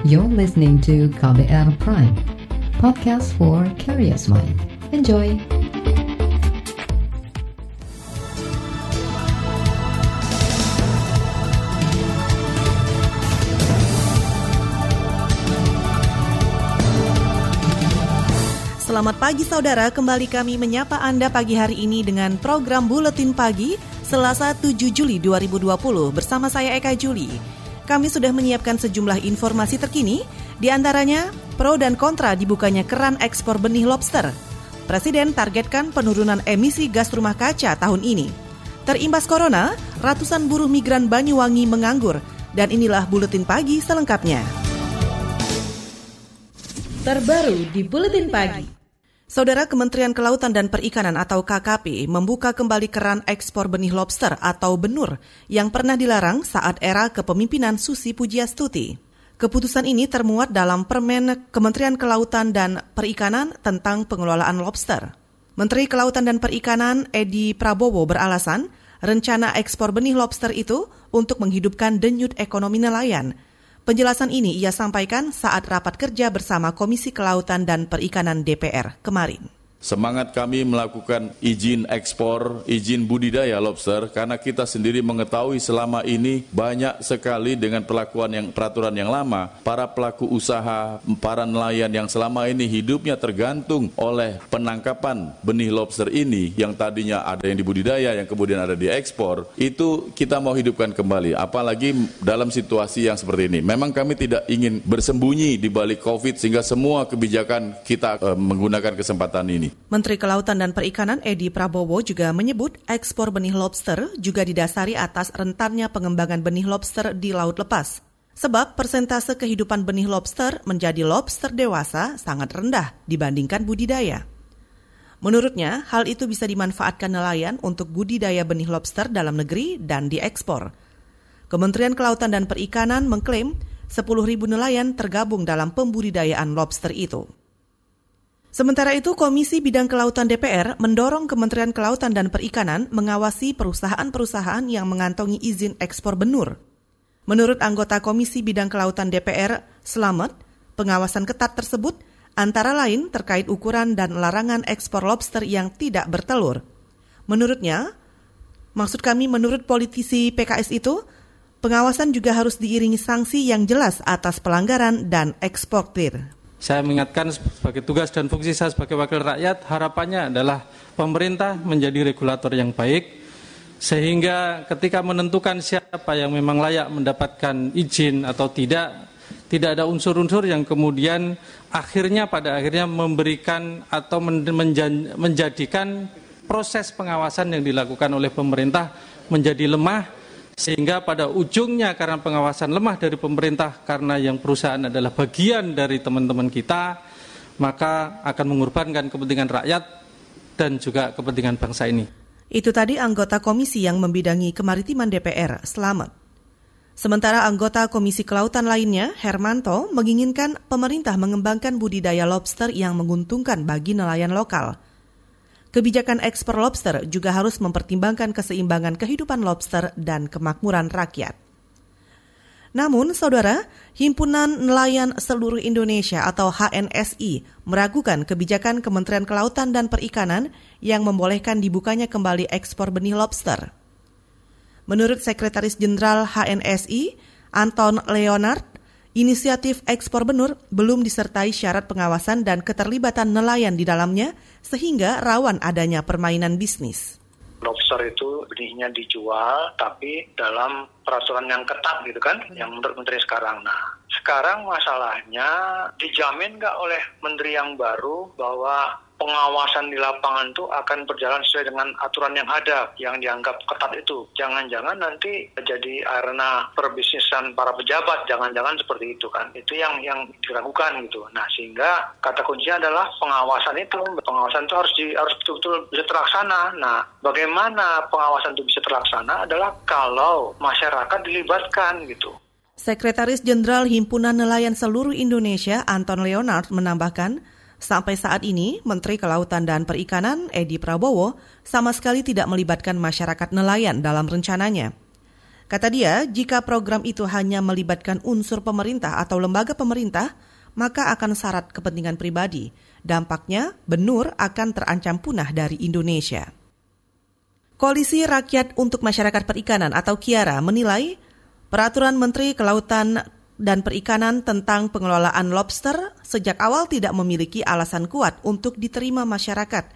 You're listening to KBR Prime, podcast for curious mind. Enjoy! Selamat pagi saudara, kembali kami menyapa Anda pagi hari ini dengan program Buletin Pagi Selasa 7 Juli 2020 bersama saya Eka Juli. Kami sudah menyiapkan sejumlah informasi terkini, di antaranya pro dan kontra dibukanya keran ekspor benih lobster. Presiden targetkan penurunan emisi gas rumah kaca tahun ini. Terimbas corona, ratusan buruh migran Banyuwangi menganggur, dan inilah Buletin Pagi selengkapnya. Terbaru di Buletin Pagi. Saudara Kementerian Kelautan dan Perikanan atau KKP membuka kembali keran ekspor benih lobster atau benur yang pernah dilarang saat era kepemimpinan Susi Pujiastuti. Keputusan ini termuat dalam Permen Kementerian Kelautan dan Perikanan tentang pengelolaan lobster. Menteri Kelautan dan Perikanan Edi Prabowo beralasan rencana ekspor benih lobster itu untuk menghidupkan denyut ekonomi nelayan – Penjelasan ini ia sampaikan saat rapat kerja bersama Komisi Kelautan dan Perikanan DPR kemarin. Semangat kami melakukan izin ekspor, izin budidaya lobster karena kita sendiri mengetahui selama ini banyak sekali dengan perlakuan yang peraturan yang lama, para pelaku usaha, para nelayan yang selama ini hidupnya tergantung oleh penangkapan benih lobster ini yang tadinya ada yang dibudidaya yang kemudian ada diekspor, itu kita mau hidupkan kembali apalagi dalam situasi yang seperti ini. Memang kami tidak ingin bersembunyi di balik Covid sehingga semua kebijakan kita uh, menggunakan kesempatan ini. Menteri Kelautan dan Perikanan Edi Prabowo juga menyebut ekspor benih lobster juga didasari atas rentannya pengembangan benih lobster di laut lepas. Sebab persentase kehidupan benih lobster menjadi lobster dewasa sangat rendah dibandingkan budidaya. Menurutnya, hal itu bisa dimanfaatkan nelayan untuk budidaya benih lobster dalam negeri dan diekspor. Kementerian Kelautan dan Perikanan mengklaim 10.000 nelayan tergabung dalam pembudidayaan lobster itu. Sementara itu, Komisi Bidang Kelautan DPR mendorong Kementerian Kelautan dan Perikanan mengawasi perusahaan-perusahaan yang mengantongi izin ekspor benur. Menurut anggota Komisi Bidang Kelautan DPR, Selamat, pengawasan ketat tersebut antara lain terkait ukuran dan larangan ekspor lobster yang tidak bertelur. Menurutnya, maksud kami menurut politisi PKS itu, pengawasan juga harus diiringi sanksi yang jelas atas pelanggaran dan eksportir. Saya mengingatkan sebagai tugas dan fungsi saya sebagai wakil rakyat, harapannya adalah pemerintah menjadi regulator yang baik, sehingga ketika menentukan siapa yang memang layak mendapatkan izin atau tidak, tidak ada unsur-unsur yang kemudian akhirnya pada akhirnya memberikan atau menjadikan proses pengawasan yang dilakukan oleh pemerintah menjadi lemah sehingga pada ujungnya karena pengawasan lemah dari pemerintah karena yang perusahaan adalah bagian dari teman-teman kita maka akan mengorbankan kepentingan rakyat dan juga kepentingan bangsa ini. Itu tadi anggota komisi yang membidangi kemaritiman DPR, Selamat. Sementara anggota Komisi Kelautan lainnya, Hermanto, menginginkan pemerintah mengembangkan budidaya lobster yang menguntungkan bagi nelayan lokal – Kebijakan ekspor lobster juga harus mempertimbangkan keseimbangan kehidupan lobster dan kemakmuran rakyat. Namun, saudara, Himpunan Nelayan Seluruh Indonesia atau HNSI meragukan kebijakan Kementerian Kelautan dan Perikanan yang membolehkan dibukanya kembali ekspor benih lobster. Menurut Sekretaris Jenderal HNSI, Anton Leonard, Inisiatif ekspor benur belum disertai syarat pengawasan dan keterlibatan nelayan di dalamnya sehingga rawan adanya permainan bisnis. Lobster itu benihnya dijual tapi dalam peraturan yang ketat gitu kan, yang menurut menteri sekarang. Nah, sekarang masalahnya dijamin nggak oleh menteri yang baru bahwa pengawasan di lapangan itu akan berjalan sesuai dengan aturan yang ada yang dianggap ketat itu. Jangan-jangan nanti jadi arena perbisnisan para pejabat, jangan-jangan seperti itu kan. Itu yang yang diragukan gitu. Nah, sehingga kata kuncinya adalah pengawasan itu. Pengawasan itu harus di, harus betul-betul bisa terlaksana. Nah, bagaimana pengawasan itu bisa terlaksana adalah kalau masyarakat dilibatkan gitu. Sekretaris Jenderal Himpunan Nelayan Seluruh Indonesia Anton Leonard menambahkan, Sampai saat ini, Menteri Kelautan dan Perikanan Edi Prabowo sama sekali tidak melibatkan masyarakat nelayan dalam rencananya. Kata dia, jika program itu hanya melibatkan unsur pemerintah atau lembaga pemerintah, maka akan syarat kepentingan pribadi. Dampaknya, benur akan terancam punah dari Indonesia. Koalisi Rakyat untuk Masyarakat Perikanan atau KIARA menilai peraturan Menteri Kelautan dan Perikanan tentang pengelolaan lobster sejak awal tidak memiliki alasan kuat untuk diterima masyarakat.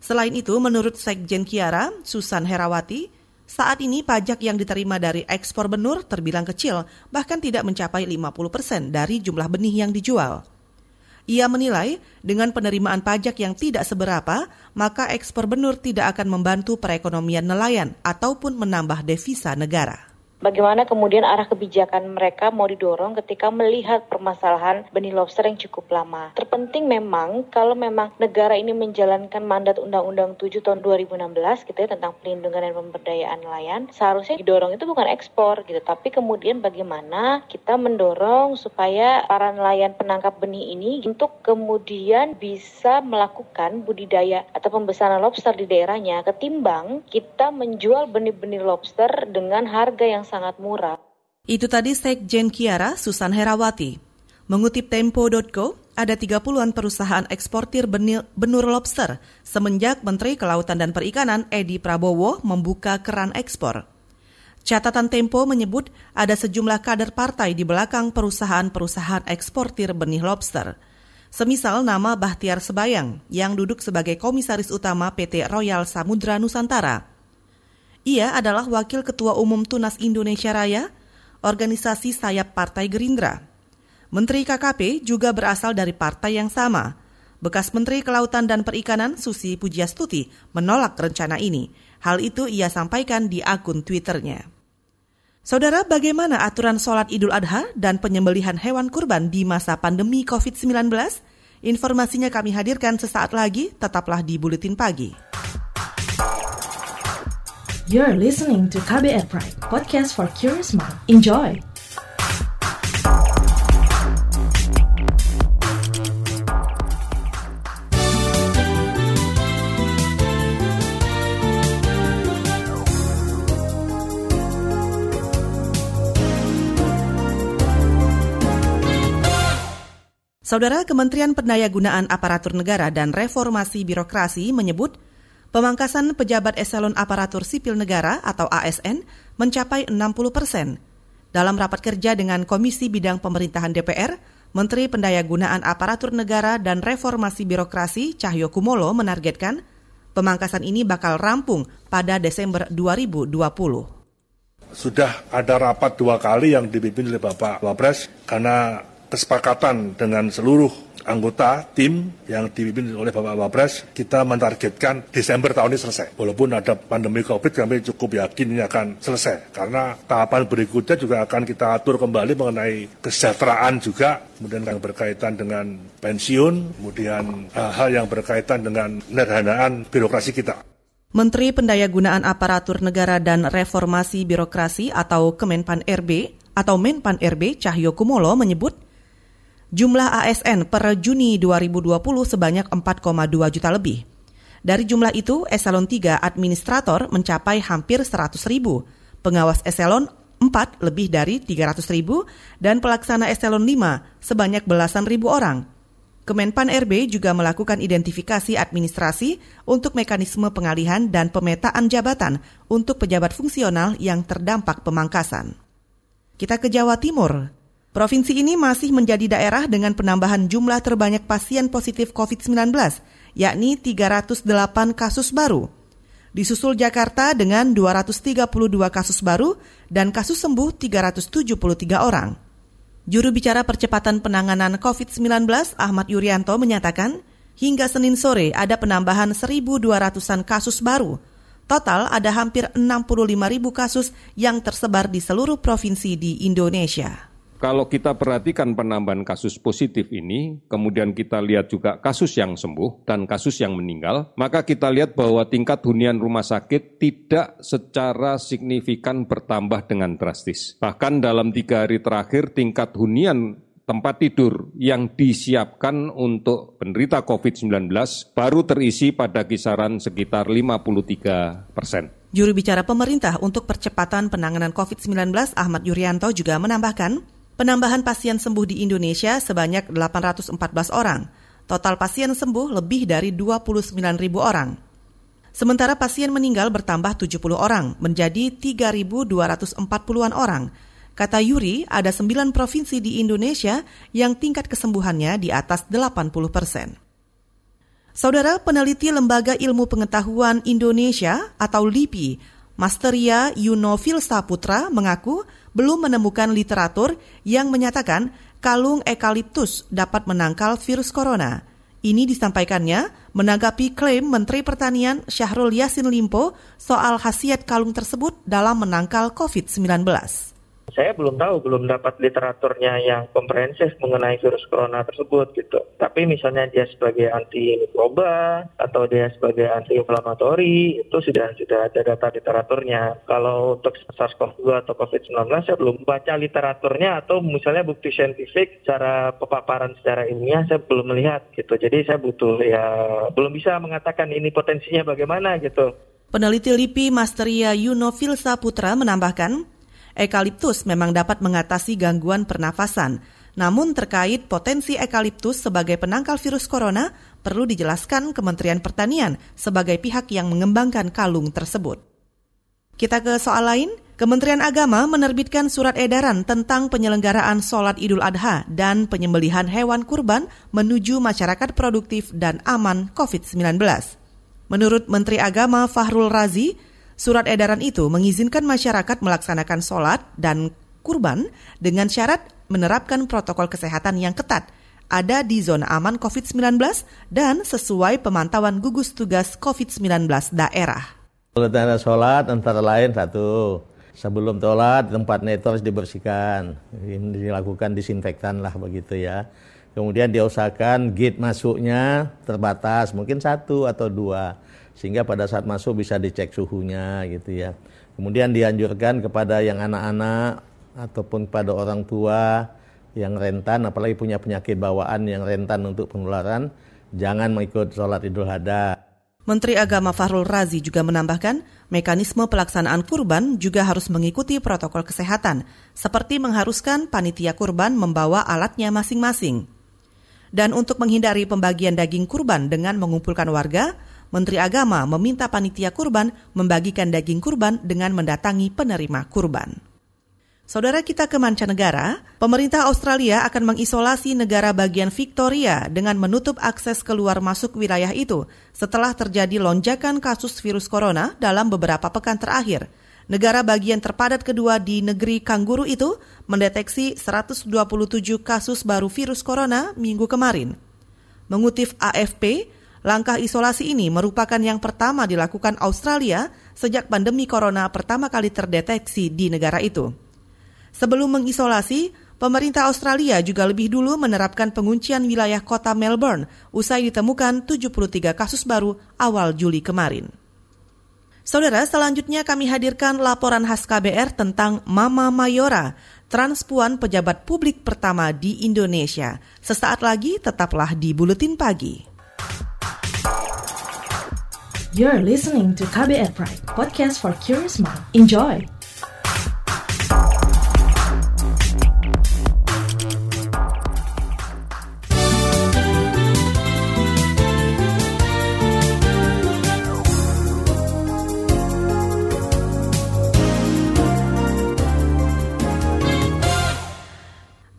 Selain itu, menurut Sekjen Kiara, Susan Herawati, saat ini pajak yang diterima dari ekspor benur terbilang kecil, bahkan tidak mencapai 50 persen dari jumlah benih yang dijual. Ia menilai dengan penerimaan pajak yang tidak seberapa, maka ekspor benur tidak akan membantu perekonomian nelayan ataupun menambah devisa negara bagaimana kemudian arah kebijakan mereka mau didorong ketika melihat permasalahan benih lobster yang cukup lama. Terpenting memang kalau memang negara ini menjalankan mandat Undang-Undang 7 tahun 2016 gitu ya tentang pelindungan dan pemberdayaan nelayan, seharusnya didorong itu bukan ekspor gitu, tapi kemudian bagaimana kita mendorong supaya para nelayan penangkap benih ini untuk kemudian bisa melakukan budidaya atau pembesaran lobster di daerahnya ketimbang kita menjual benih-benih lobster dengan harga yang sangat murah. Itu tadi Sekjen Kiara Susan Herawati. Mengutip Tempo.co, ada 30-an perusahaan eksportir benur lobster semenjak Menteri Kelautan dan Perikanan Edi Prabowo membuka keran ekspor. Catatan Tempo menyebut ada sejumlah kader partai di belakang perusahaan-perusahaan eksportir benih lobster. Semisal nama Bahtiar Sebayang yang duduk sebagai komisaris utama PT Royal Samudra Nusantara. Ia adalah Wakil Ketua Umum Tunas Indonesia Raya, organisasi sayap Partai Gerindra. Menteri KKP juga berasal dari partai yang sama. Bekas Menteri Kelautan dan Perikanan Susi Pujiastuti menolak rencana ini. Hal itu ia sampaikan di akun Twitternya. Saudara, bagaimana aturan sholat Idul Adha dan penyembelihan hewan kurban di masa pandemi COVID-19? Informasinya kami hadirkan sesaat lagi, tetaplah di Buletin Pagi. You're listening to KBR Pride, podcast for curious mind. Enjoy! Saudara Kementerian Pendayagunaan Aparatur Negara dan Reformasi Birokrasi menyebut Pemangkasan pejabat eselon aparatur sipil negara atau ASN mencapai 60 persen. Dalam rapat kerja dengan Komisi Bidang Pemerintahan DPR, Menteri Pendayagunaan Aparatur Negara dan Reformasi Birokrasi Cahyo Kumolo menargetkan pemangkasan ini bakal rampung pada Desember 2020 sudah ada rapat dua kali yang dipimpin oleh Bapak Wapres karena kesepakatan dengan seluruh anggota tim yang dipimpin oleh Bapak Wapres, kita mentargetkan Desember tahun ini selesai. Walaupun ada pandemi COVID, kami cukup yakin ini akan selesai. Karena tahapan berikutnya juga akan kita atur kembali mengenai kesejahteraan juga, kemudian yang berkaitan dengan pensiun, kemudian hal-hal yang berkaitan dengan penyederhanaan birokrasi kita. Menteri Pendayagunaan Aparatur Negara dan Reformasi Birokrasi atau Kemenpan RB atau Menpan RB Cahyo Kumolo menyebut Jumlah ASN per Juni 2020 sebanyak 4,2 juta lebih. Dari jumlah itu, eselon 3 administrator mencapai hampir 100 ribu, pengawas eselon 4 lebih dari 300 ribu, dan pelaksana eselon 5 sebanyak belasan ribu orang. Kemenpan RB juga melakukan identifikasi administrasi untuk mekanisme pengalihan dan pemetaan jabatan untuk pejabat fungsional yang terdampak pemangkasan. Kita ke Jawa Timur. Provinsi ini masih menjadi daerah dengan penambahan jumlah terbanyak pasien positif COVID-19, yakni 308 kasus baru. Disusul Jakarta dengan 232 kasus baru dan kasus sembuh 373 orang. Juru bicara percepatan penanganan COVID-19 Ahmad Yuryanto menyatakan, hingga Senin sore ada penambahan 1.200-an kasus baru. Total ada hampir 65 ribu kasus yang tersebar di seluruh provinsi di Indonesia. Kalau kita perhatikan penambahan kasus positif ini, kemudian kita lihat juga kasus yang sembuh dan kasus yang meninggal, maka kita lihat bahwa tingkat hunian rumah sakit tidak secara signifikan bertambah dengan drastis. Bahkan dalam tiga hari terakhir, tingkat hunian tempat tidur yang disiapkan untuk penderita COVID-19 baru terisi pada kisaran sekitar 53 persen. Juru bicara pemerintah untuk percepatan penanganan COVID-19 Ahmad Yuryanto juga menambahkan, penambahan pasien sembuh di Indonesia sebanyak 814 orang. Total pasien sembuh lebih dari 29 ribu orang. Sementara pasien meninggal bertambah 70 orang, menjadi 3.240-an orang. Kata Yuri, ada 9 provinsi di Indonesia yang tingkat kesembuhannya di atas 80 persen. Saudara peneliti Lembaga Ilmu Pengetahuan Indonesia atau LIPI, Masteria Yunofil Saputra mengaku belum menemukan literatur yang menyatakan kalung ekaliptus dapat menangkal virus corona. Ini disampaikannya menanggapi klaim Menteri Pertanian Syahrul Yassin Limpo soal khasiat kalung tersebut dalam menangkal COVID-19. Saya belum tahu, belum dapat literaturnya yang komprehensif mengenai virus corona tersebut gitu. Tapi misalnya dia sebagai anti mikroba atau dia sebagai anti inflamatori itu sudah sudah ada data literaturnya. Kalau untuk SARS-CoV-2 atau COVID-19 saya belum baca literaturnya atau misalnya bukti saintifik secara pepaparan secara ilmiah saya belum melihat gitu. Jadi saya butuh ya belum bisa mengatakan ini potensinya bagaimana gitu. Peneliti LIPI Masteria Yuno Filsa Putra menambahkan, Ekaliptus memang dapat mengatasi gangguan pernafasan. Namun terkait potensi ekaliptus sebagai penangkal virus corona, perlu dijelaskan Kementerian Pertanian sebagai pihak yang mengembangkan kalung tersebut. Kita ke soal lain, Kementerian Agama menerbitkan surat edaran tentang penyelenggaraan sholat Idul Adha dan penyembelihan hewan kurban menuju masyarakat produktif dan aman COVID-19. Menurut Menteri Agama Fahrul Razi, Surat edaran itu mengizinkan masyarakat melaksanakan sholat dan kurban dengan syarat menerapkan protokol kesehatan yang ketat, ada di zona aman COVID-19 dan sesuai pemantauan gugus tugas COVID-19 daerah. Tanda sholat antara lain satu, sebelum sholat tempat itu harus dibersihkan, dilakukan disinfektan lah begitu ya. Kemudian diusahakan gate masuknya terbatas, mungkin satu atau dua sehingga pada saat masuk bisa dicek suhunya gitu ya. Kemudian dianjurkan kepada yang anak-anak ataupun kepada orang tua yang rentan, apalagi punya penyakit bawaan yang rentan untuk penularan, jangan mengikut sholat idul adha. Menteri Agama Fahrul Razi juga menambahkan, mekanisme pelaksanaan kurban juga harus mengikuti protokol kesehatan, seperti mengharuskan panitia kurban membawa alatnya masing-masing. Dan untuk menghindari pembagian daging kurban dengan mengumpulkan warga, Menteri Agama meminta panitia kurban membagikan daging kurban dengan mendatangi penerima kurban. Saudara kita ke mancanegara, pemerintah Australia akan mengisolasi negara bagian Victoria dengan menutup akses keluar masuk wilayah itu setelah terjadi lonjakan kasus virus corona dalam beberapa pekan terakhir. Negara bagian terpadat kedua di negeri kanguru itu mendeteksi 127 kasus baru virus corona minggu kemarin. Mengutip AFP, Langkah isolasi ini merupakan yang pertama dilakukan Australia sejak pandemi corona pertama kali terdeteksi di negara itu. Sebelum mengisolasi, pemerintah Australia juga lebih dulu menerapkan penguncian wilayah kota Melbourne usai ditemukan 73 kasus baru awal Juli kemarin. Saudara, selanjutnya kami hadirkan laporan khas KBR tentang Mama Mayora, transpuan pejabat publik pertama di Indonesia. Sesaat lagi tetaplah di Buletin Pagi. You're listening to KBR Pride, podcast for curious mind. Enjoy!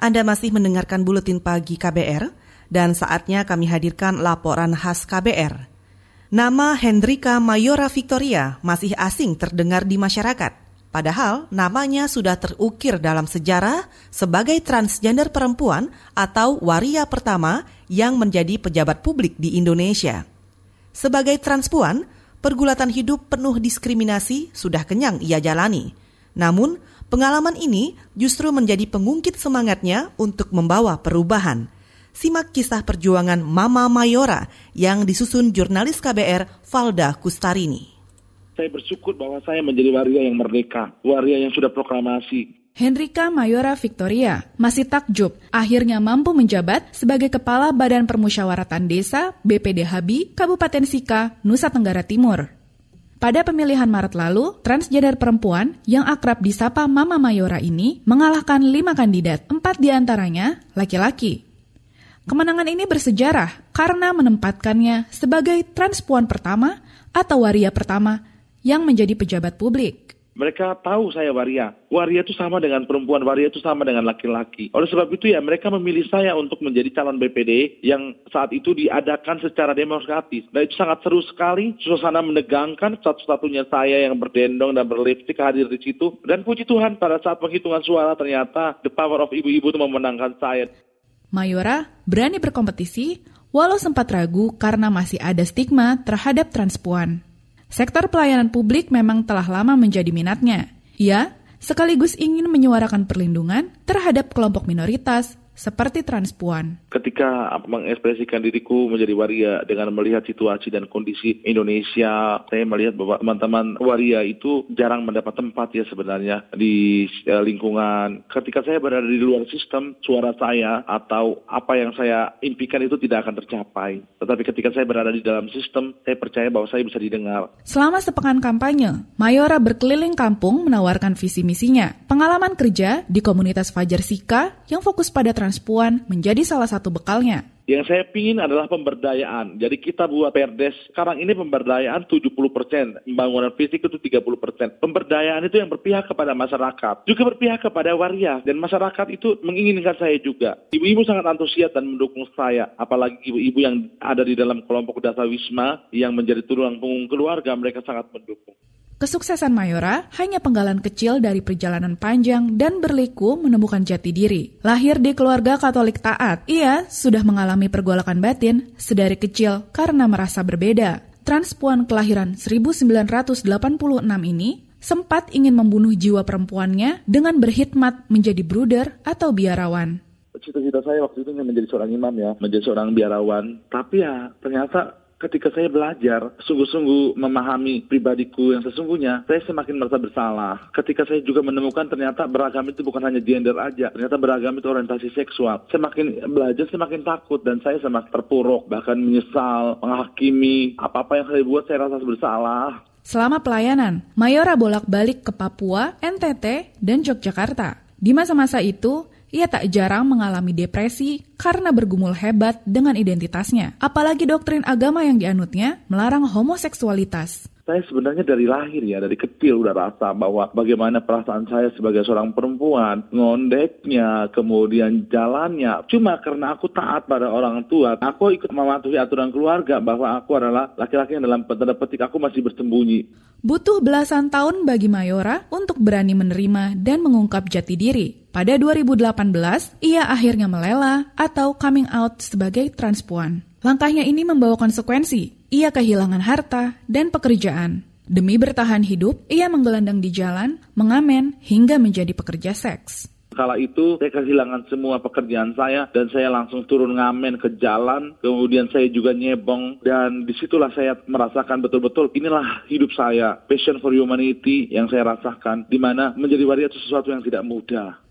Anda masih mendengarkan buletin pagi KBR dan saatnya kami hadirkan laporan khas KBR. Nama Hendrika Mayora Victoria masih asing terdengar di masyarakat. Padahal namanya sudah terukir dalam sejarah sebagai transgender perempuan atau waria pertama yang menjadi pejabat publik di Indonesia. Sebagai transpuan, pergulatan hidup penuh diskriminasi sudah kenyang ia jalani. Namun, pengalaman ini justru menjadi pengungkit semangatnya untuk membawa perubahan – simak kisah perjuangan Mama Mayora yang disusun jurnalis KBR Valda Kustarini. Saya bersyukur bahwa saya menjadi waria yang merdeka, waria yang sudah proklamasi, Hendrika Mayora Victoria masih takjub akhirnya mampu menjabat sebagai Kepala Badan Permusyawaratan Desa BPD Habi Kabupaten Sika, Nusa Tenggara Timur. Pada pemilihan Maret lalu, transgender perempuan yang akrab disapa Mama Mayora ini mengalahkan lima kandidat, empat di antaranya laki-laki. Kemenangan ini bersejarah karena menempatkannya sebagai transpuan pertama atau waria pertama yang menjadi pejabat publik. Mereka tahu saya waria. Waria itu sama dengan perempuan, waria itu sama dengan laki-laki. Oleh sebab itu ya mereka memilih saya untuk menjadi calon BPD yang saat itu diadakan secara demokratis. Dan itu sangat seru sekali, suasana menegangkan satu-satunya saya yang berdendong dan berlipstick hadir di situ. Dan puji Tuhan pada saat penghitungan suara ternyata the power of ibu-ibu itu memenangkan saya. Mayora berani berkompetisi walau sempat ragu karena masih ada stigma terhadap transpuan. Sektor pelayanan publik memang telah lama menjadi minatnya. Ia sekaligus ingin menyuarakan perlindungan terhadap kelompok minoritas seperti transpuan. Ketika mengekspresikan diriku menjadi waria dengan melihat situasi dan kondisi Indonesia, saya melihat bahwa teman-teman waria itu jarang mendapat tempat ya sebenarnya di eh, lingkungan. Ketika saya berada di luar sistem, suara saya atau apa yang saya impikan itu tidak akan tercapai. Tetapi ketika saya berada di dalam sistem, saya percaya bahwa saya bisa didengar. Selama sepekan kampanye, Mayora berkeliling kampung menawarkan visi misinya. Pengalaman kerja di komunitas Fajar Sika yang fokus pada transpuan menjadi salah satu bekalnya. Yang saya pingin adalah pemberdayaan. Jadi kita buat perdes, sekarang ini pemberdayaan 70%, pembangunan fisik itu 30%. Pemberdayaan itu yang berpihak kepada masyarakat, juga berpihak kepada waria, dan masyarakat itu menginginkan saya juga. Ibu-ibu sangat antusias dan mendukung saya, apalagi ibu-ibu yang ada di dalam kelompok Dasa Wisma yang menjadi tulang punggung keluarga, mereka sangat mendukung. Kesuksesan Mayora hanya penggalan kecil dari perjalanan panjang dan berliku menemukan jati diri. Lahir di keluarga Katolik taat, ia sudah mengalami pergolakan batin sedari kecil karena merasa berbeda. Transpuan kelahiran 1986 ini sempat ingin membunuh jiwa perempuannya dengan berkhidmat menjadi bruder atau biarawan. Cita-cita saya waktu itu menjadi seorang imam ya, menjadi seorang biarawan. Tapi ya ternyata ketika saya belajar sungguh-sungguh memahami pribadiku yang sesungguhnya, saya semakin merasa bersalah. Ketika saya juga menemukan ternyata beragam itu bukan hanya gender aja, ternyata beragam itu orientasi seksual. Semakin belajar semakin takut dan saya semakin terpuruk, bahkan menyesal, menghakimi apa-apa yang saya buat saya rasa bersalah. Selama pelayanan, Mayora bolak-balik ke Papua, NTT, dan Yogyakarta. Di masa-masa itu, ia tak jarang mengalami depresi karena bergumul hebat dengan identitasnya. Apalagi doktrin agama yang dianutnya melarang homoseksualitas saya sebenarnya dari lahir ya, dari kecil udah rasa bahwa bagaimana perasaan saya sebagai seorang perempuan, ngondeknya, kemudian jalannya. Cuma karena aku taat pada orang tua, aku ikut mematuhi aturan keluarga bahwa aku adalah laki-laki yang dalam tanda petik aku masih bersembunyi. Butuh belasan tahun bagi Mayora untuk berani menerima dan mengungkap jati diri. Pada 2018, ia akhirnya melela atau coming out sebagai transpuan. Langkahnya ini membawa konsekuensi. Ia kehilangan harta dan pekerjaan. Demi bertahan hidup, ia menggelandang di jalan, mengamen, hingga menjadi pekerja seks. Kala itu saya kehilangan semua pekerjaan saya dan saya langsung turun ngamen ke jalan. Kemudian saya juga nyebong dan di situlah saya merasakan betul-betul inilah hidup saya. Passion for humanity yang saya rasakan. di mana menjadi waria itu sesuatu yang tidak mudah.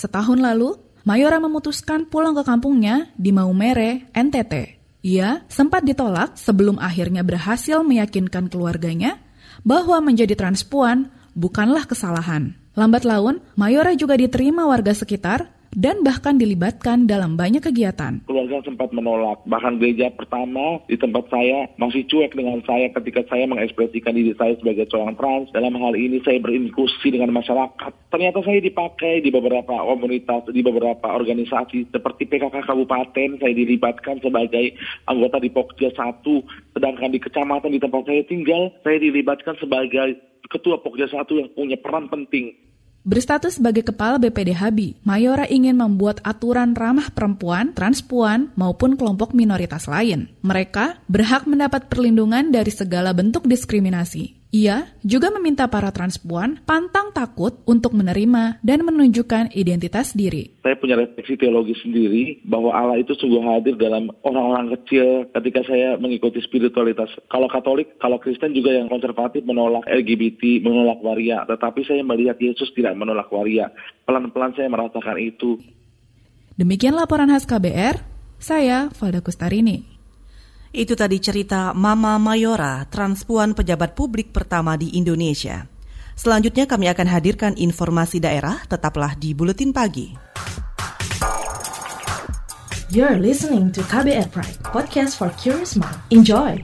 Setahun lalu, Mayora memutuskan pulang ke kampungnya di Maumere, NTT. Ia sempat ditolak sebelum akhirnya berhasil meyakinkan keluarganya bahwa menjadi transpuan bukanlah kesalahan. Lambat laun, Mayora juga diterima warga sekitar dan bahkan dilibatkan dalam banyak kegiatan. Keluarga sempat menolak, bahkan gereja pertama di tempat saya masih cuek dengan saya ketika saya mengekspresikan diri saya sebagai seorang trans. Dalam hal ini saya berinklusi dengan masyarakat. Ternyata saya dipakai di beberapa komunitas, di beberapa organisasi seperti PKK Kabupaten, saya dilibatkan sebagai anggota di Pokja 1, sedangkan di kecamatan di tempat saya tinggal, saya dilibatkan sebagai ketua Pokja 1 yang punya peran penting Berstatus sebagai kepala BPD Habi, Mayora ingin membuat aturan ramah perempuan, transpuan, maupun kelompok minoritas lain. Mereka berhak mendapat perlindungan dari segala bentuk diskriminasi. Ia juga meminta para transpuan pantang takut untuk menerima dan menunjukkan identitas diri. Saya punya refleksi teologi sendiri bahwa Allah itu sungguh hadir dalam orang-orang kecil ketika saya mengikuti spiritualitas. Kalau Katolik, kalau Kristen juga yang konservatif menolak LGBT, menolak waria. Tetapi saya melihat Yesus tidak menolak waria. Pelan-pelan saya merasakan itu. Demikian laporan khas KBR, saya Valda Kustarini. Itu tadi cerita Mama Mayora, transpuan pejabat publik pertama di Indonesia. Selanjutnya kami akan hadirkan informasi daerah, tetaplah di Buletin Pagi. You're listening to KBR Pride, podcast for curious mind. Enjoy!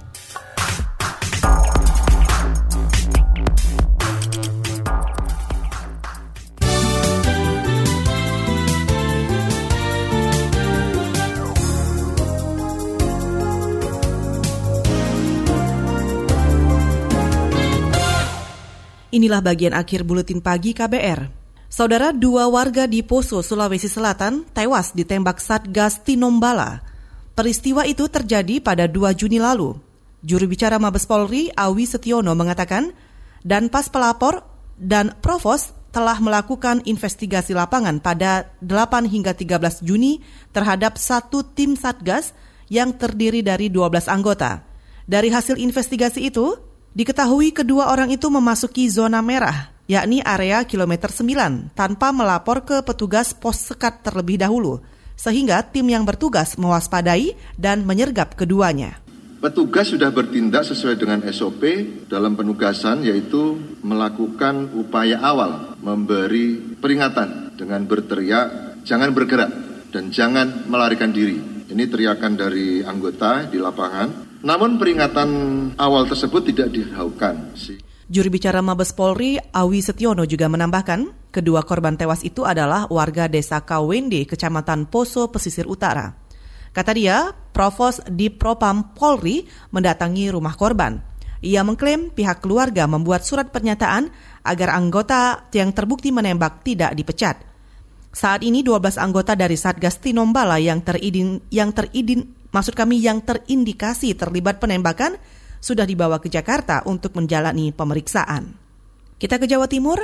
Inilah bagian akhir buletin pagi KBR. Saudara dua warga di Poso, Sulawesi Selatan tewas ditembak Satgas Tinombala. Peristiwa itu terjadi pada 2 Juni lalu. Juru bicara Mabes Polri, Awi Setiono mengatakan, dan pas pelapor dan provos telah melakukan investigasi lapangan pada 8 hingga 13 Juni terhadap satu tim Satgas yang terdiri dari 12 anggota. Dari hasil investigasi itu, Diketahui kedua orang itu memasuki zona merah, yakni area kilometer 9, tanpa melapor ke petugas pos sekat terlebih dahulu, sehingga tim yang bertugas mewaspadai dan menyergap keduanya. Petugas sudah bertindak sesuai dengan SOP dalam penugasan yaitu melakukan upaya awal memberi peringatan dengan berteriak jangan bergerak dan jangan melarikan diri. Ini teriakan dari anggota di lapangan namun peringatan awal tersebut tidak dihaukan. Juru bicara Mabes Polri, Awi Setiono juga menambahkan, kedua korban tewas itu adalah warga desa Kawende, kecamatan Poso, pesisir utara. Kata dia, Provos di Propam Polri mendatangi rumah korban. Ia mengklaim pihak keluarga membuat surat pernyataan agar anggota yang terbukti menembak tidak dipecat. Saat ini 12 anggota dari Satgas Tinombala yang teridin yang teridin maksud kami yang terindikasi terlibat penembakan sudah dibawa ke Jakarta untuk menjalani pemeriksaan. Kita ke Jawa Timur,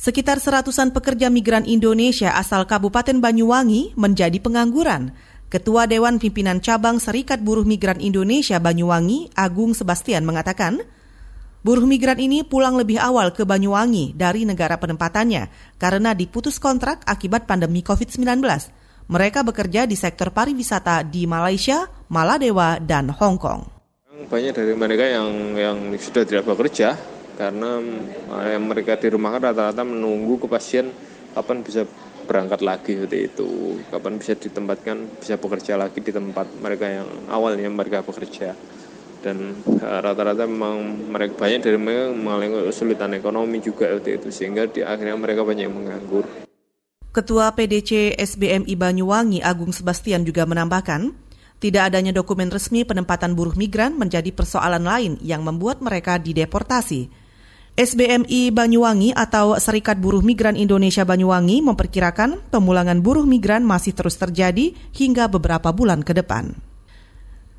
sekitar seratusan pekerja migran Indonesia asal Kabupaten Banyuwangi menjadi pengangguran. Ketua Dewan Pimpinan Cabang Serikat Buruh Migran Indonesia Banyuwangi, Agung Sebastian mengatakan, buruh migran ini pulang lebih awal ke Banyuwangi dari negara penempatannya karena diputus kontrak akibat pandemi COVID-19. Mereka bekerja di sektor pariwisata di Malaysia, Maladewa, dan Hong Kong. Banyak dari mereka yang yang sudah tidak bekerja karena eh, mereka di rumah rata-rata menunggu kepastian kapan bisa berangkat lagi seperti itu, kapan bisa ditempatkan bisa bekerja lagi di tempat mereka yang awalnya mereka bekerja dan eh, rata-rata memang mereka banyak dari mereka mengalami kesulitan ekonomi juga seperti itu sehingga di akhirnya mereka banyak yang menganggur. Ketua PDC SBMI Banyuwangi Agung Sebastian juga menambahkan, tidak adanya dokumen resmi penempatan buruh migran menjadi persoalan lain yang membuat mereka dideportasi. SBMI Banyuwangi atau Serikat Buruh Migran Indonesia Banyuwangi memperkirakan pemulangan buruh migran masih terus terjadi hingga beberapa bulan ke depan.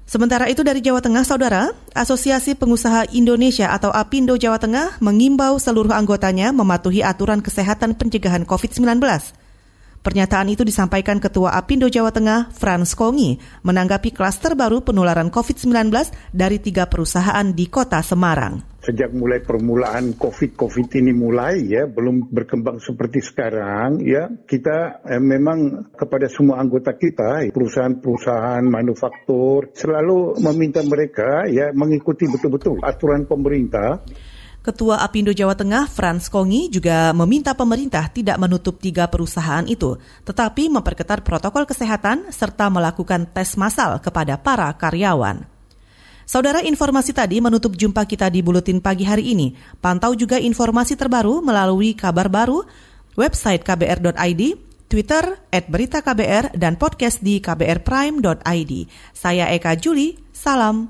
Sementara itu dari Jawa Tengah, Saudara, Asosiasi Pengusaha Indonesia atau APindo Jawa Tengah mengimbau seluruh anggotanya mematuhi aturan kesehatan pencegahan COVID-19. Pernyataan itu disampaikan Ketua Apindo Jawa Tengah, Frans Kongi, menanggapi klaster baru penularan COVID-19 dari tiga perusahaan di kota Semarang. Sejak mulai permulaan COVID-COVID ini mulai ya, belum berkembang seperti sekarang ya, kita eh, memang kepada semua anggota kita, perusahaan-perusahaan manufaktur, selalu meminta mereka ya mengikuti betul-betul aturan pemerintah Ketua Apindo Jawa Tengah Frans Kongi juga meminta pemerintah tidak menutup tiga perusahaan itu, tetapi memperketat protokol kesehatan serta melakukan tes massal kepada para karyawan. Saudara informasi tadi menutup jumpa kita di Buletin Pagi hari ini. Pantau juga informasi terbaru melalui kabar baru, website kbr.id, Twitter, at berita KBR, dan podcast di kbrprime.id. Saya Eka Juli, salam.